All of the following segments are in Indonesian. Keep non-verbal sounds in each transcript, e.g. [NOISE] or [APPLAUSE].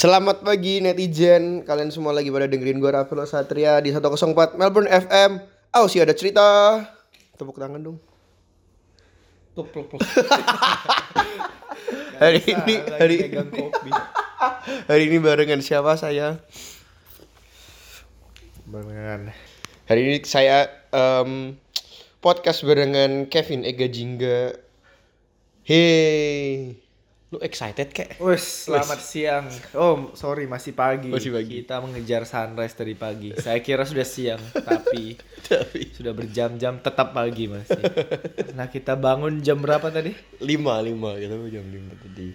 Selamat pagi netizen, kalian semua lagi pada dengerin gue Rafael Satria di 104 Melbourne FM. Oh sih ada cerita. Tepuk tangan dong. Pluk pluk pluk. [LAUGHS] Hari ini hari kopi. [LAUGHS] hari ini barengan siapa saya? Barengan. Hari ini saya em, podcast barengan Kevin Ega Jingga. Hey, lu excited kek? Wes, selamat siang. Oh, sorry masih pagi. Masih pagi. Kita mengejar sunrise dari pagi. Saya kira sudah siang, [LAUGHS] tapi Tapi sudah berjam-jam tetap pagi masih. [LAUGHS] Nah, kita bangun jam berapa tadi? lima lima kita jam lima tadi.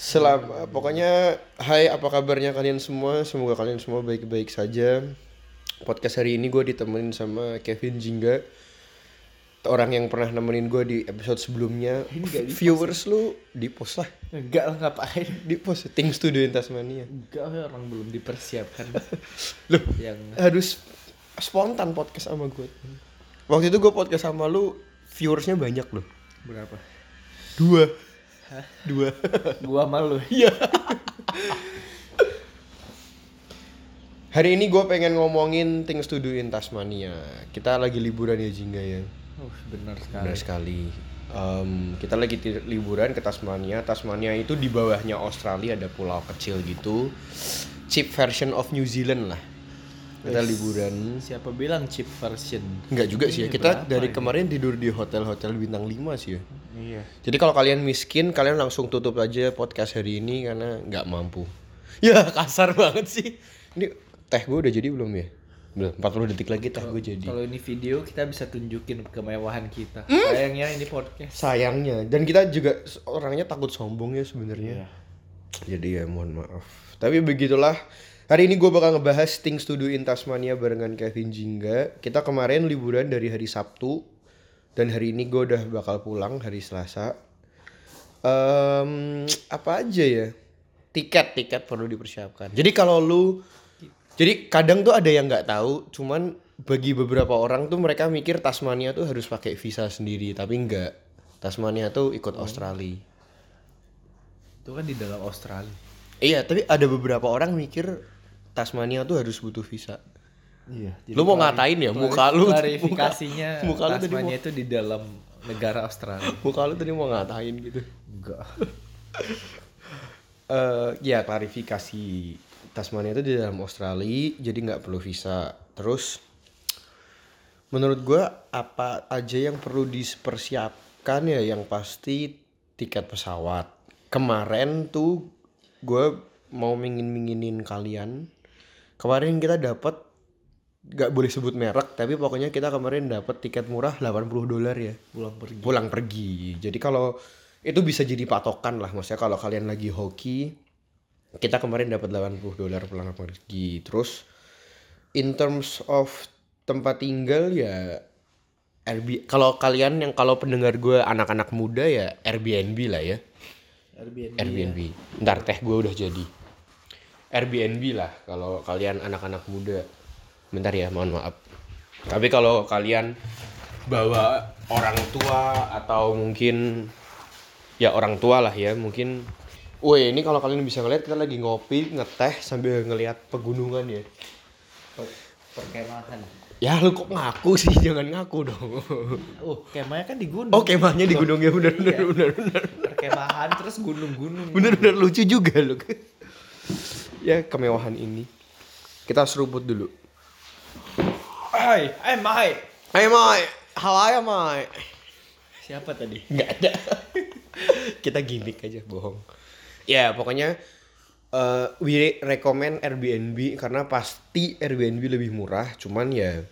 Selama pokoknya hai apa kabarnya kalian semua semoga kalian semua baik-baik saja podcast hari ini gue ditemenin sama Kevin Jingga orang yang pernah nemenin gue di episode sebelumnya Ini viewers lu di post lah Enggak lah ngapain? [LAUGHS] di post Things to do in Tasmania Enggak, orang belum dipersiapkan. [LAUGHS] Loh. yang harus spontan podcast sama gue waktu itu gue podcast sama lu viewersnya banyak loh berapa? dua dua [LAUGHS] Gua malu. Iya. Hari ini gue pengen ngomongin things to do in Tasmania. Kita lagi liburan ya Jingga ya. Oh, benar sekali. Benar sekali. Em, kita lagi liburan ke Tasmania. Tasmania itu di bawahnya Australia ada pulau kecil gitu. Cheap version of New Zealand lah. Kita Wes. liburan. Siapa bilang cheap version? Enggak juga sih ya. Kita dari ini? kemarin tidur di hotel-hotel bintang 5 sih ya. Iya. Jadi kalau kalian miskin, kalian langsung tutup aja podcast hari ini karena nggak mampu. Ya [LAUGHS] kasar banget sih. Ini teh gue udah jadi belum ya? Belum. 40 detik lagi teh gue jadi. Kalau ini video kita bisa tunjukin kemewahan kita. Hmm? Sayangnya ini podcast. Sayangnya. Dan kita juga orangnya takut sombong ya sebenarnya. Iya. Jadi ya mohon maaf. Tapi begitulah. Hari ini gue bakal ngebahas Things to do in Tasmania barengan Kevin Jingga. Kita kemarin liburan dari hari Sabtu. Dan hari ini gue udah bakal pulang hari Selasa. Em, apa aja ya? Tiket, tiket perlu dipersiapkan. Jadi kalau lu... Jadi kadang tuh ada yang nggak tahu, cuman bagi beberapa orang tuh mereka mikir Tasmania tuh harus pakai visa sendiri, tapi enggak. Tasmania tuh ikut Australia. Itu kan di dalam Australia. Iya, tapi ada beberapa orang mikir Tasmania tuh harus butuh visa. Iya. Lu mau ngatain ya? Muka lu klarifikasinya muka, [LAUGHS] muka lu Tasmania itu di dalam negara Australia. [LAUGHS] muka lu tadi mau ngatain gitu. Enggak. [LAUGHS] Eh, ya klarifikasi Tasmania itu di dalam Australia, jadi nggak perlu visa. Terus menurut gua apa aja yang perlu dipersiapkan ya? Yang pasti tiket pesawat. Kemarin tuh gue mau mingin-minginin kalian. Kemarin kita dapat nggak boleh sebut merek, tapi pokoknya kita kemarin dapat tiket murah 80 dolar ya Pulang pergi. pulang pergi. Jadi kalau itu bisa jadi patokan lah maksudnya kalau kalian lagi hoki kita kemarin dapat 80 dolar pulang pergi. Terus in terms of tempat tinggal ya Airbnb kalau kalian yang kalau pendengar gue anak-anak muda ya Airbnb lah ya. Airbnb. Airbnb. Ntar teh gue udah jadi. Airbnb lah kalau kalian anak-anak muda. Bentar ya, mohon maaf. Tapi kalau kalian bawa orang tua atau mungkin ya orang tua lah ya, mungkin Woi, ini kalau kalian bisa ngeliat kita lagi ngopi, ngeteh sambil ngelihat pegunungan ya. Per- Perkemahan. Ya lu kok ngaku sih, [LAUGHS] jangan ngaku dong. Oh, kemahnya kan di gunung. Oh, kemahnya di gunung ya benar benar Iya. benar benar. Perkemahan terus gunung-gunung. Bener-bener lucu juga lu. ya kemewahan ini. Kita seruput dulu. Hai, hai, Mai. Hai Mai, how are you Mai? Siapa tadi? Nggak ada. [LAUGHS] Kita gimmick aja, bohong. Ya pokoknya eh we recommend Airbnb karena pasti Airbnb lebih murah. Cuman ya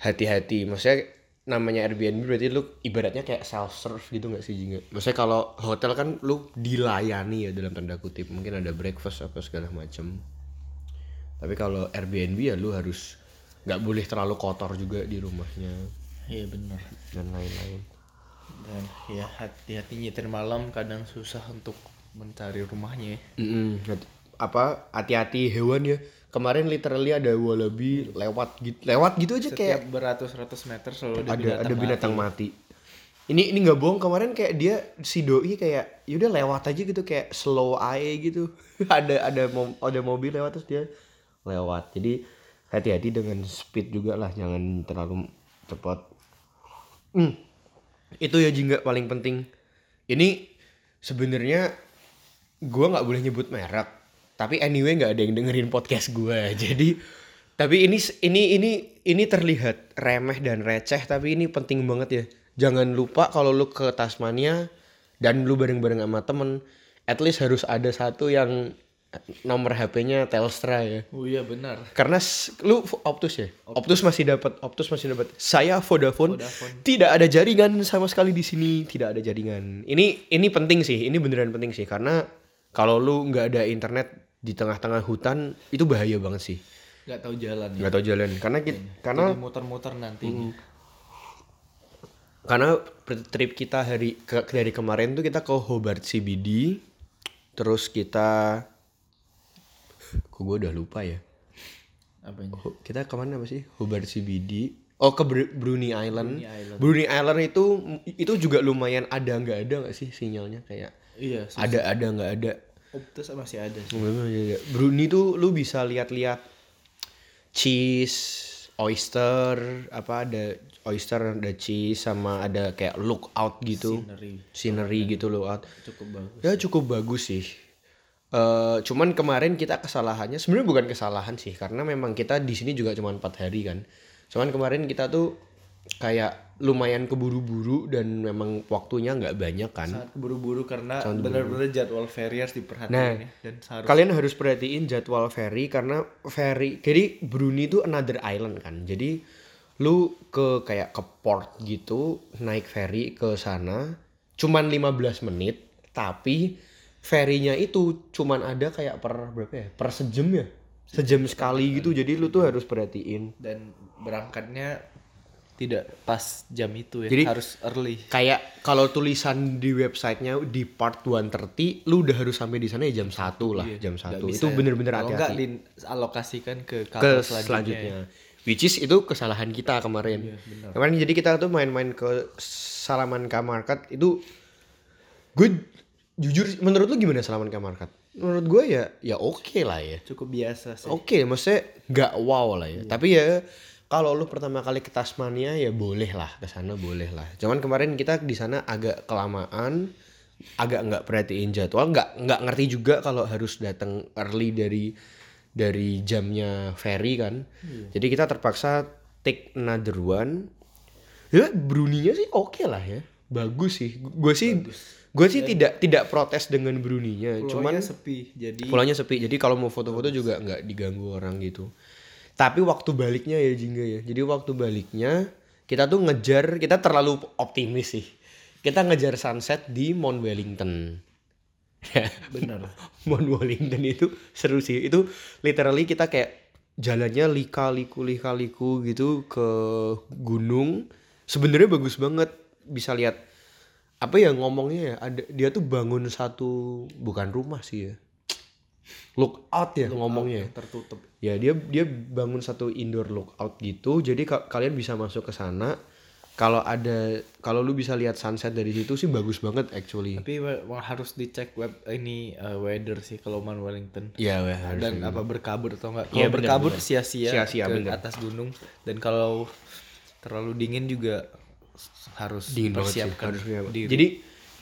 hati-hati. Maksudnya namanya Airbnb berarti lu ibaratnya kayak self serve gitu nggak sih Jingga? Maksudnya kalau hotel kan lu dilayani ya dalam tanda kutip. Mungkin ada breakfast apa segala macem. Tapi kalau Airbnb ya lu harus nggak boleh terlalu kotor juga di rumahnya Iya benar. dan lain-lain. Dan ya hati-hati nyetir malam kadang susah untuk mencari rumahnya. ya. Mm-mm. Hati- apa hati-hati hewan ya kemarin literally ada wallaby lewat gitu lewat gitu aja Setiap kayak beratus-ratus meter selalu ada, ada binatang ada binatang mati. mati ini ini nggak bohong kemarin kayak dia si doi kayak yaudah lewat aja gitu kayak slow aja gitu [LAUGHS] ada ada mo- ada mobil lewat terus dia lewat jadi hati-hati dengan speed juga lah jangan terlalu cepat Hmm. Itu ya jingga paling penting. Ini sebenarnya gua nggak boleh nyebut merek tapi anyway nggak ada yang dengerin podcast gua. [LAUGHS] Jadi tapi ini ini ini ini terlihat remeh dan receh tapi ini penting banget ya. Jangan lupa kalau lu ke Tasmania dan lu bareng-bareng sama temen at least harus ada satu yang nomor HP-nya Telstra ya. Oh iya benar. karena lu Optus ya? Optus. Masih dapat Optus masih dapat. Saya Vodafone, Vodafone. tidak ada jaringan sama sekali di sini tidak ada jaringan. Ini ini penting sih ini beneran penting sih karena kalau lu nggak ada internet di tengah-tengah hutan itu bahaya banget sih. Gak tahu jalan ya. nggak tahu jalan. Karena kita, karena Jadi muter-muter nanti. karena trip kita hari ke, dari kemarin tuh kita ke Hobart CBD terus kita kok gue udah lupa ya Apanya? Ho- kita ke mana apa sih Hobart CBD oh ke Bru- Brunei Island Brunei Island. Brunei Island itu itu juga lumayan ada nggak ada nggak sih sinyalnya kayak Iya, sus- ada ada nggak ada Optus masih ada sih. Memang ada. Brunei tuh lu bisa lihat-lihat cheese oyster apa ada oyster ada cheese sama ada kayak lookout gitu Scenery. scenery gitu lookout Cukup bagus. ya cukup bagus sih Eh cuman kemarin kita kesalahannya sebenarnya bukan kesalahan sih karena memang kita di sini juga cuma empat hari kan. Cuman kemarin kita tuh kayak lumayan keburu-buru dan memang waktunya nggak banyak kan. Sangat keburu-buru karena benar-benar jadwal ferry harus diperhatikan Nah, ya. Dan seharusnya kalian harus perhatiin jadwal ferry karena ferry jadi Brunei itu another island kan. Jadi lu ke kayak ke port gitu naik ferry ke sana cuman 15 menit tapi ferrynya itu cuman ada kayak per berapa ya per sejam ya sejam sekali gitu jadi lu tuh harus perhatiin dan berangkatnya tidak pas jam itu ya. Jadi- harus early. kayak kalau tulisan di websitenya di part 130 lu udah harus sampai di sana ya jam 1 lah jam 1 Nggak bisa itu ya. bener-bener hati-hati dialokasikan ke ke selanjutnya. selanjutnya. Which is itu kesalahan kita kemarin. kemarin jadi kita tuh main-main ke Salamanca Market itu gue jujur menurut lu gimana Salamanca Market? Menurut gue ya ya oke lah ya. Cukup biasa sih. Oke, maksudnya nggak wow lah ya. Tapi ya kalau lu pertama kali ke Tasmania ya boleh lah ke sana boleh lah. Cuman kemarin kita di sana agak kelamaan, agak nggak perhatiin jadwal, nggak nggak ngerti juga kalau harus datang early dari dari jamnya ferry kan. Jadi kita terpaksa take another one. Ya Brunei-nya sih oke lah ya. Bagus sih. Gue sih gue sih tidak tidak protes dengan Brunei-nya. Cuman sepi. Jadi Pulaunya sepi, jadi kalau mau foto-foto juga nggak diganggu orang gitu. Tapi waktu baliknya ya Jingga ya. Jadi waktu baliknya kita tuh ngejar, kita terlalu optimis sih. Kita ngejar sunset di Mount Wellington. [LAUGHS] benar. Mount Wellington itu seru sih. Itu literally kita kayak jalannya lika-liku lika-liku gitu ke gunung. Sebenarnya bagus banget bisa lihat apa ya ngomongnya ya ada dia tuh bangun satu bukan rumah sih ya look out ya ngomongnya Yang tertutup. ya dia dia bangun satu indoor lookout gitu jadi ka- kalian bisa masuk ke sana kalau ada kalau lu bisa lihat sunset dari situ sih bagus banget actually Tapi harus dicek web ini uh, weather sih kalau Mount Wellington. Iya, weh, harus dan apa berkabut atau enggak. Iya, Kalau bener, berkabut Sia-sia, ke bener. atas gunung dan kalau terlalu dingin juga harus dingin sih persiapkan harus diri. jadi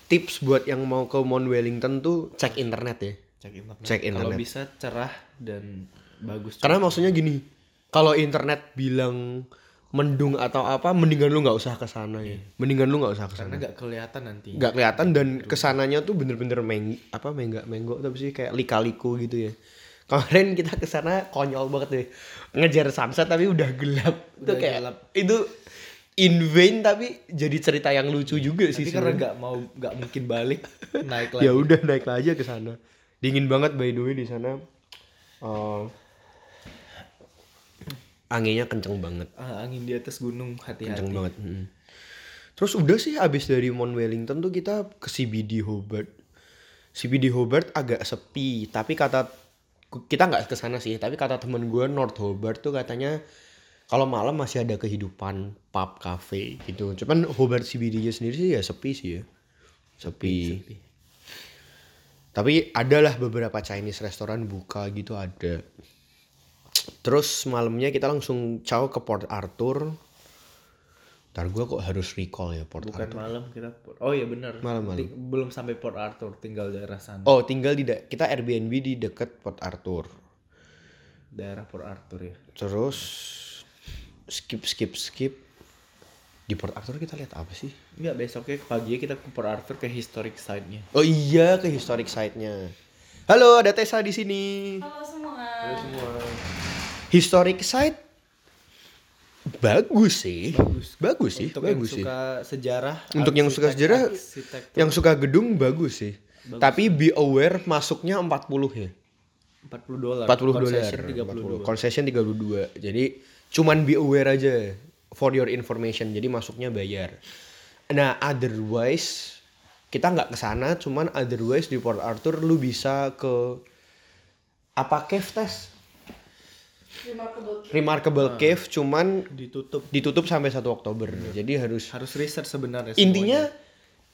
tips buat yang mau ke Mount Wellington tuh cek internet ya cek internet. cek Kalau internet. bisa cerah dan bagus. karena maksudnya gini kalau internet bilang mendung atau apa mendingan lu nggak usah ke sana ya mendingan lu nggak usah ke karena sana nggak kelihatan nanti. nggak kelihatan dan ke sananya tuh bener-bener meng apa mengga menggo tapi sih kayak lika-liku gitu ya kemarin kita ke sana konyol banget deh ngejar sunset tapi udah gelap itu Udah kayak gelap. itu in vain tapi jadi cerita yang lucu juga sih Tapi karena nggak mau nggak mungkin balik [LAUGHS] naik lagi. ya udah naik aja ke sana dingin banget by the way di sana Eh, anginnya kenceng banget Ah, angin di atas gunung hati-hati. kenceng banget mm. terus udah sih abis dari Mount Wellington tuh kita ke CBD Hobart CBD Hobart agak sepi tapi kata kita nggak ke sana sih tapi kata temen gue North Hobart tuh katanya Kalau malam masih ada kehidupan pub, cafe gitu. Cuman Hobart CBD-nya sendiri sih ya sepi sih ya. Sepi. Tapi adalah beberapa Chinese restoran buka gitu ada. Terus malamnya kita langsung caw ke Port Arthur. Ntar gue kok harus recall ya Port Bukan Arthur. malam kita Oh iya benar. Malam-malam. Ti- Belum sampai Port Arthur, tinggal daerah sana. Oh tinggal di kita Airbnb di deket Port Arthur. Daerah Port Arthur ya. Terus skip skip skip di Port Arthur kita lihat apa sih? Enggak, besoknya paginya kita ke Port Arthur ke historic site-nya. Oh iya ke historic site-nya. Halo, ada Tessa di sini. Halo semua. Historic site bagus sih. Bagus, sih, Untuk yang bagus sih. suka sejarah, Untuk yang suka sejarah, arsitektur, Yang suka gedung bagus sih. Tapi be aware masuknya 40 ya. 40 dolar. 40 dolar. Concession 40. 32. Concession 32. Jadi cuman be aware aja for your information. Jadi masuknya bayar. Nah, otherwise kita nggak ke sana, cuman otherwise di Port Arthur lu bisa ke apa cave test? Remarkable. Remarkable Cave cuman Ditutup. ditutup sampai 1 Oktober. Jadi harus Harus research sebenarnya. intinya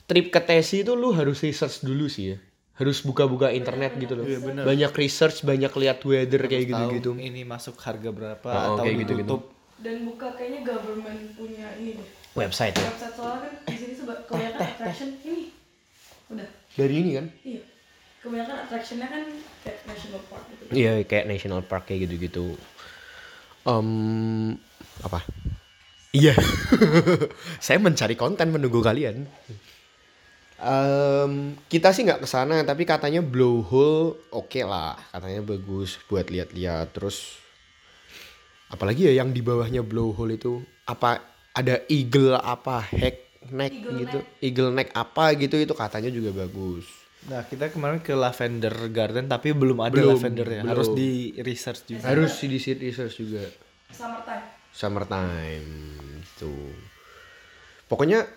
trip ke Tesi itu lu harus research dulu sih ya. Harus buka-buka internet gitu loh. Banyak research, banyak lihat weather kayak semuanya. gitu-gitu. Ini masuk harga berapa Oh, atau kayak gitu-gitu. ditutup. Dan buka kayaknya government punya ini deh. Website ya. Website soalnya kan di sini seba- kebanyakan attraction ini. Udah. Dari ini kan? Iya. Kebanyakan attractionnya kan kayak national park gitu. Iya kayak national park kayak gitu-gitu. Em apa? Iya. [LAUGHS] Saya mencari konten menunggu kalian. Em, kita sih nggak ke sana tapi katanya blowhole oke lah katanya bagus buat lihat-lihat terus apalagi ya yang di bawahnya blowhole itu apa ada eagle apa hack neck Eagle gitu eagle neck apa gitu itu katanya juga bagus Nah, kita kemarin ke Lavender Garden tapi belum ada Belum, lavender ya. belum. Harus di research juga. harus di research juga Summertime. summertime gitu. Pokoknya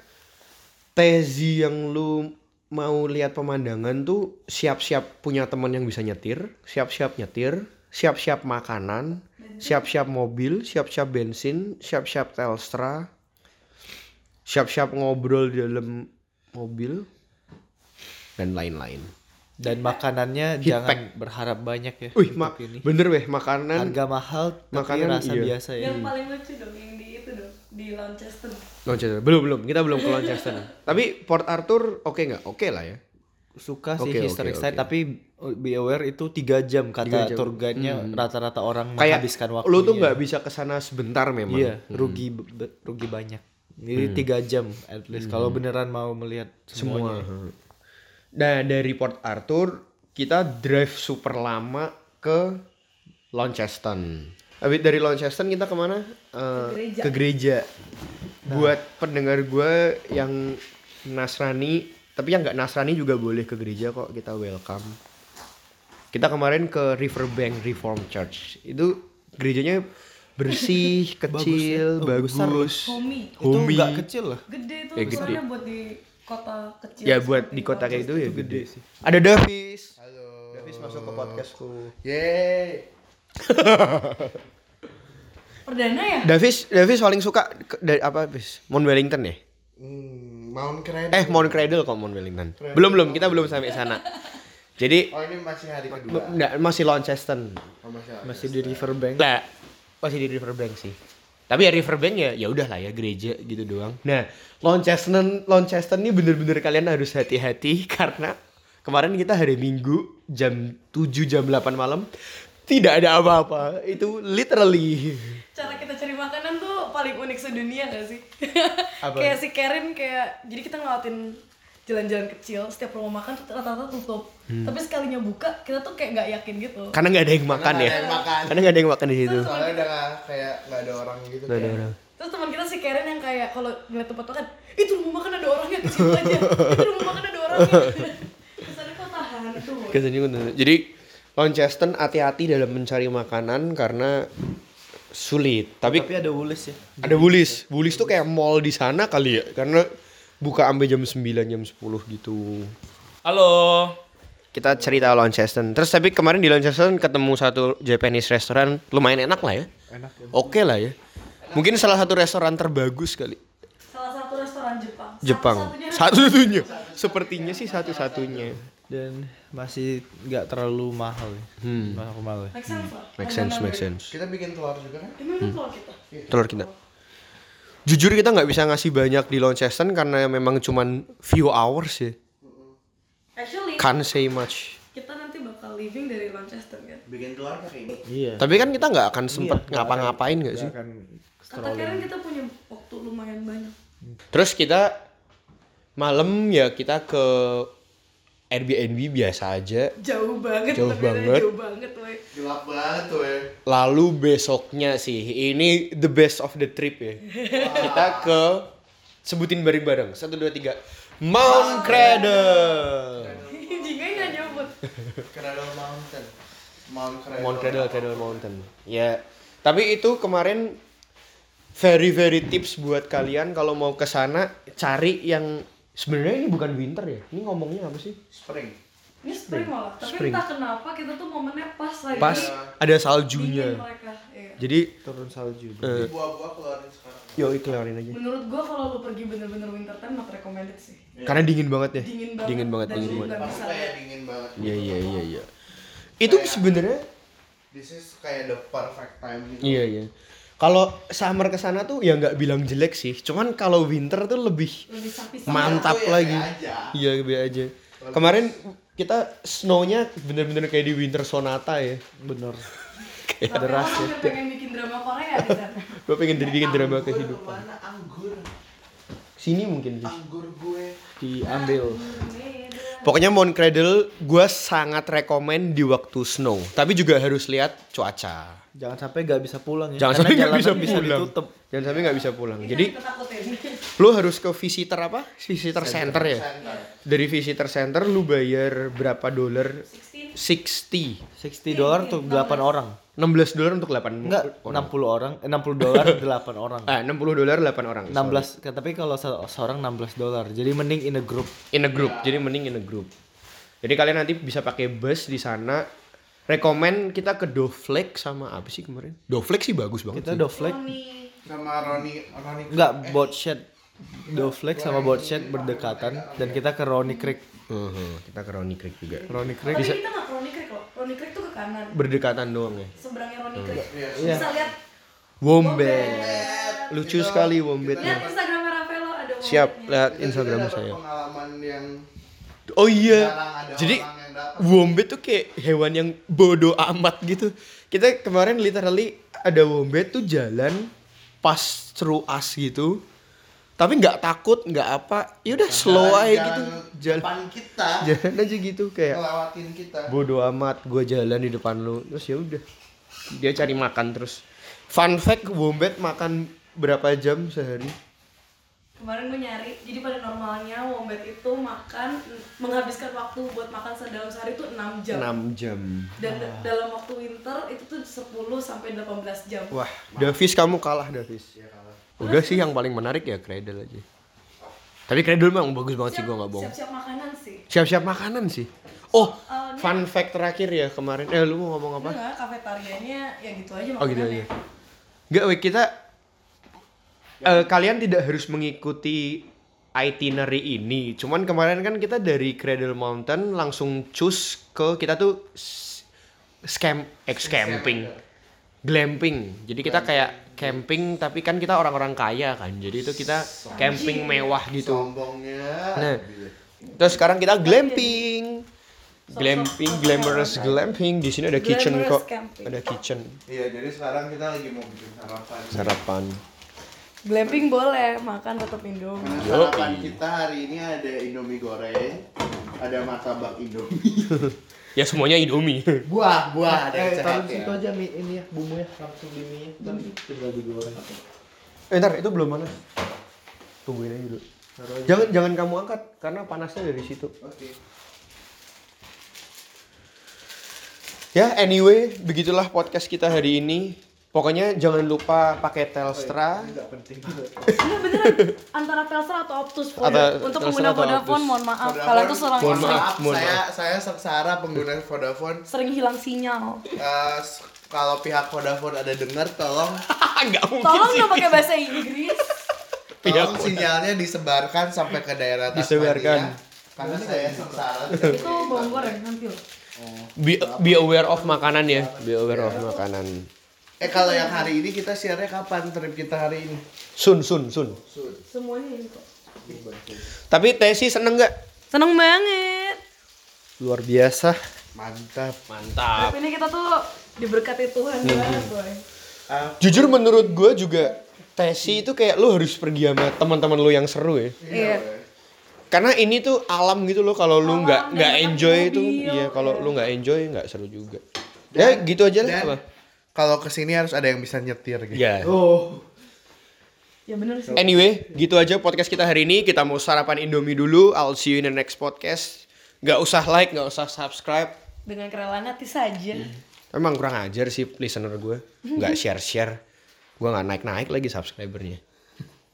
tezi yang lu mau lihat pemandangan tuh siap-siap punya teman yang bisa nyetir, siap-siap nyetir, siap-siap makanan, siap-siap mobil, siap-siap bensin, siap-siap Telstra, siap-siap ngobrol di dalam mobil dan lain-lain. Dan makanannya Heat jangan berharap banyak ya. Wih, ini. bener weh makanan Harga mahal tapi Makanan rasa iya. biasa ya. Yang paling lucu dong yang di di Launceston. Launceston. Belum belum, kita belum ke Launceston. [LAUGHS] Tapi Port Arthur oke nggak? Oke lah ya. Suka sih Oke, historic oke, site oke. tapi uh, be aware itu tiga jam kata Tiga jam. Hmm. tour guide-nya rata-rata orang kayak menghabiskan waktu. lu tuh nggak bisa ke sana sebentar memang. Iya, rugi be- be- rugi banyak. Jadi Hmm. tiga jam at least kalau beneran mau melihat semuanya. Semua. Nah dari Port Arthur kita drive super lama ke Launceston. Habis dari Launceston kita ke mana? Eh, gereja. Ke gereja. Buat pendengar gue yang Nasrani, tapi yang nggak Nasrani juga boleh ke gereja kok. Kita welcome. Kita kemarin ke Riverbank Reformed Church. Itu gerejanya bersih, [LAUGHS] kecil, Oh, besar loh. bagus. Homey. Itu nggak kecil loh. Gede tuh Ya, gede. buat di kota kecil. Ya buat di kota kayak itu Launceston. ya gede sih. Ada Davis. Halo. Davis masuk ke podcastku. Yeay. Perdana ya? Davis, Davis paling suka ke- dari apa, Davis? Mount Wellington ya? Hmm, Mount Credit. Eh, Mount Cradle kok Mount Wellington. Belum belum, kita belum sampai sana. Jadi Oh ini masih hari kedua. enggak masih Launceston. Oh, masih. Masih di Riverbank. Lah, masih di Riverbank sih. Tapi ya Riverbank ya ya udah lah ya gereja gitu doang. Nah, Launceston Launceston ini bener-bener kalian harus hati-hati [LAUGHS] karena kemarin kita hari Minggu jam 7 jam 8 malam tidak ada apa-apa. Itu literally Cara kita cari makanan tuh paling unik sedunia gak sih? Apa? kayak si Karen kayak jadi kita ngelawatin jalan-jalan kecil setiap rumah makan tuh rata-rata tutup. Hmm. Tapi sekalinya buka kita tuh kayak nggak yakin gitu. karena nggak ada yang makan nggak ya. ada yang makan. Karena nggak ada yang makan di situ. Soalnya udah kayak nggak ada orang gitu. Nggak ada kayak- orang. Terus teman kita si Karen yang kayak kalau ngeliat tempat makan, itu rumah makan ada orangnya ke situ aja. Itu rumah makan ada orangnya. [LAUGHS] Ada kok tahan itu. Kesannya. Jadi Launceston hati-hati dalam mencari makanan karena sulit. Tapi Tapi ada Woolies ya. ada Woolies. Woolies tuh kayak mall di sana kali ya. Karena buka sampai jam 9 jam 10 gitu. Halo. Kita cerita Launceston. Terus tapi kemarin di Launceston ketemu satu Japanese restaurant lumayan enak lah ya. Enak ya. Oke lah ya. Mungkin salah satu restoran terbagus kali. Salah satu restoran Jepang. Jepang. Satu-satunya. Satu-satunya. Sepertinya sih satu-satunya. Dan masih nggak terlalu mahal ya. Hmm. Normal ya. Make sense lah. Make sense, make sense. Kita bikin telur juga kan? Emang itu telur kita. Telur kita. Jujur kita nggak bisa ngasih banyak di Launceston karena memang cuman few hours ya. Actually, Can't say much. kita nanti bakal living dari Manchester kan. Bikin telur pakai ini. Iya. Tapi kan kita nggak akan sempet Iya, ngapa-ngapain nggak sih? Akan Kata Karen kita punya waktu lumayan banyak. Terus kita malam ya kita ke Airbnb biasa aja. Jauh banget. Jauh tapi banget. Jauh banget, woy. Gelap banget tuh ya. Lalu besoknya sih ini the best of the trip ya. Kita ke sebutin bareng-bareng. Satu dua tiga. Mount Cradle. Jingga nggak nyebut. Cradle Mountain. Mount Cradle. Mount Cradle, Cradle Mountain. Ya. Tapi itu kemarin very very tips buat kalian kalau mau ke sana cari yang sebenarnya ini bukan winter ya. Ini ngomongnya apa sih? Spring. Ini spring malah. Tapi Spring. entah kenapa kita tuh momennya pas lagi. Pas ada dingin saljunya. mereka. Iya. Jadi turun salju. eh, Buah-buah keluarin sekarang. yo keluarin aja. Menurut gua kalau lu pergi bener-bener winter time not recommended sih. Karena dingin banget ya. Dingin banget. Dingin banget, dingin banget. kayak dingin banget. Iya iya iya iya. Itu sebenarnya This is kayak the perfect time gitu. iya iya. Kalau summer ke sana tuh ya nggak bilang jelek sih. Cuman kalau winter tuh lebih Lebih sapi mantap ya lagi. Iya be aja. Kemarin kita snownya bener-bener kayak di winter sonata ya. Bener. Kayak Tapi deras ya. pengen bikin drama Korea di sana. Gue pengen jadi bikin drama kehidupan. Anggur? Sini mungkin sih. Anggur gue. Diambil. Pokoknya Mount Cradle gue sangat rekomen di waktu snow. Tapi juga harus lihat cuaca. Jangan sampai nggak bisa pulang ya. Jangan Karena sampai nggak bisa bisa pulang. ditutup. Jangan sampai nggak bisa pulang. Jadi takutin. lu harus ke visitor apa? Visitor center ya. Center. Dari visitor center lu bayar berapa dolar? 16. 60. 60 dolar untuk 8 orang. 16 dolar untuk 8 Enggak, 60 orang, eh, 60 dolar [LAUGHS] 8 orang. Ah, 60 dolar 8 orang. 16 kan, tapi kalau se- seorang 16 dolar. Jadi mending in a group. in a group. Jadi mending in a group. Jadi kalian nanti bisa pakai bus di sana. Rekomen kita ke Dovlek sama apa sih kemarin? Dovlek sih bagus banget Kita sih. Nih, Sama Roni Roni enggak boat shed. Dovlek sama boat shed berdekatan dan kita ke Ronnie Creek. Mhm, kita ke Ronnie Creek juga. Ronnie Creek tapi kita nggak ke Ronnie Creek loh. Ronnie Creek tuh ke kanan. Berdekatan doang ya. Seberangnya Ronnie Creek. Iya. Bisa lihat Wombat. Lucu sekali lihat wombatnya. Instagramnya Rafaelo ada Siap, lihat Instagram saya. Pengalaman yang Oh iya. Jadi wombat tuh kayak hewan yang bodoh amat gitu. Kita kemarin literally ada wombat tuh jalan pas through us gitu. Tapi nggak takut, nggak apa. Ya udah slow aja jalan gitu. Jalan Depan kita. [LAUGHS] jalan aja gitu kayak Ngelewatin kita. bodoh amat gue jalan di depan lu terus ya udah dia cari makan terus fun fact wombat makan berapa jam sehari Kemarin gue nyari, jadi pada normalnya wombat itu makan menghabiskan waktu buat makan se- dalam sehari itu 6 jam. 6 jam Dan da- dalam waktu winter itu tuh 10 sampai 18 jam. wah Davis kamu kalah Davis udah sih yang paling menarik ya Cradle aja tapi Cradle memang bagus banget sih gue nggak bohong Siap-siap makanan sih. siap-siap makanan sih oh Soalnya- fun fact terakhir ya kemarin eh lu mau ngomong apa Enggak, kafetarianya ya gitu aja Oh gitu makanannya. aja. Enggak, kita eh, kalian tidak harus mengikuti itinerary ini. Cuman kemarin kan kita dari Cradle Mountain langsung cus ke kita tuh scam ex camping. Glamping. Jadi kita kayak camping tapi kan kita orang-orang kaya kan. Jadi itu kita camping mewah gitu. Sombongnya. Nah, terus sekarang kita glamping. Glamping, glamorous glamping. Di sini ada kitchen kok. Ada kitchen. Iya, jadi sekarang kita lagi mau bikin sarapan. Sarapan. Glamping boleh, makan tetap Indomie. Karena Yoi. sarapan kita hari ini ada Indomie goreng, ada martabak Indomie. [LAUGHS] Ya semuanya Indomie. buah, buah ada yang Eh, taruh sehat situ ya. aja mie ini ya, bumbunya langsung di mie nya tinggal digoreng. Eh, ntar itu belum panas. Tungguin aja dulu. Jangan jangan kamu angkat karena panasnya dari situ. Oke. Ya, anyway, begitulah podcast kita hari ini. Pokoknya jangan lupa pakai Telstra. Enggak penting juga. Enggak beneran antara Telstra atau Optus Vodafone. Atau Untuk Telstra pengguna Vodafone mohon maaf Vodafone- kalian tuh sering Mohon maaf. Maaf, saya saya sengsara pengguna Vodafone sering hilang sinyal. Eh, s- kalau pihak Vodafone ada dengar tolong [LAUGHS] Nggak mungkin Tolong sih. nggak pakai bahasa Inggris. [LAUGHS] tolong sinyalnya disebarkan sampai ke daerah Tasmania. Disebarkan. Karena saya sengsara. Itu bawang goreng nanti loh. Be, be aware of makanan ya. Be aware of makanan. Eh kalau yang hari ini kita share-nya kapan trip kita hari ini? Sun, sun, sun. Semuanya ini kok. Tapi Tesi seneng nggak? Seneng banget. Luar biasa. Mantap. Mantap. Tapi ini kita tuh diberkati Tuhan banget, boy. Jujur menurut gue juga Tesi itu kayak lu harus pergi sama teman-teman lu yang seru ya. Iya. Karena ini tuh alam gitu loh kalau lu nggak dan nggak enjoy itu iya kalau iya. lu nggak enjoy nggak seru juga. ya gitu aja lah. Kalau ke sini harus ada yang bisa nyetir gitu. Ya. Oh. Ya bener sih. Anyway, gitu aja podcast kita hari ini. Kita mau sarapan Indomie dulu. I'll see you in the next podcast. Nggak usah like, nggak usah subscribe. Dengan kerelaan hati saja. Emang kurang ajar sih listener gue. Nggak share-share. Gue nggak naik-naik lagi subscribernya.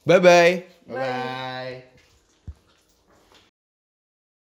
Bye-bye. Bye.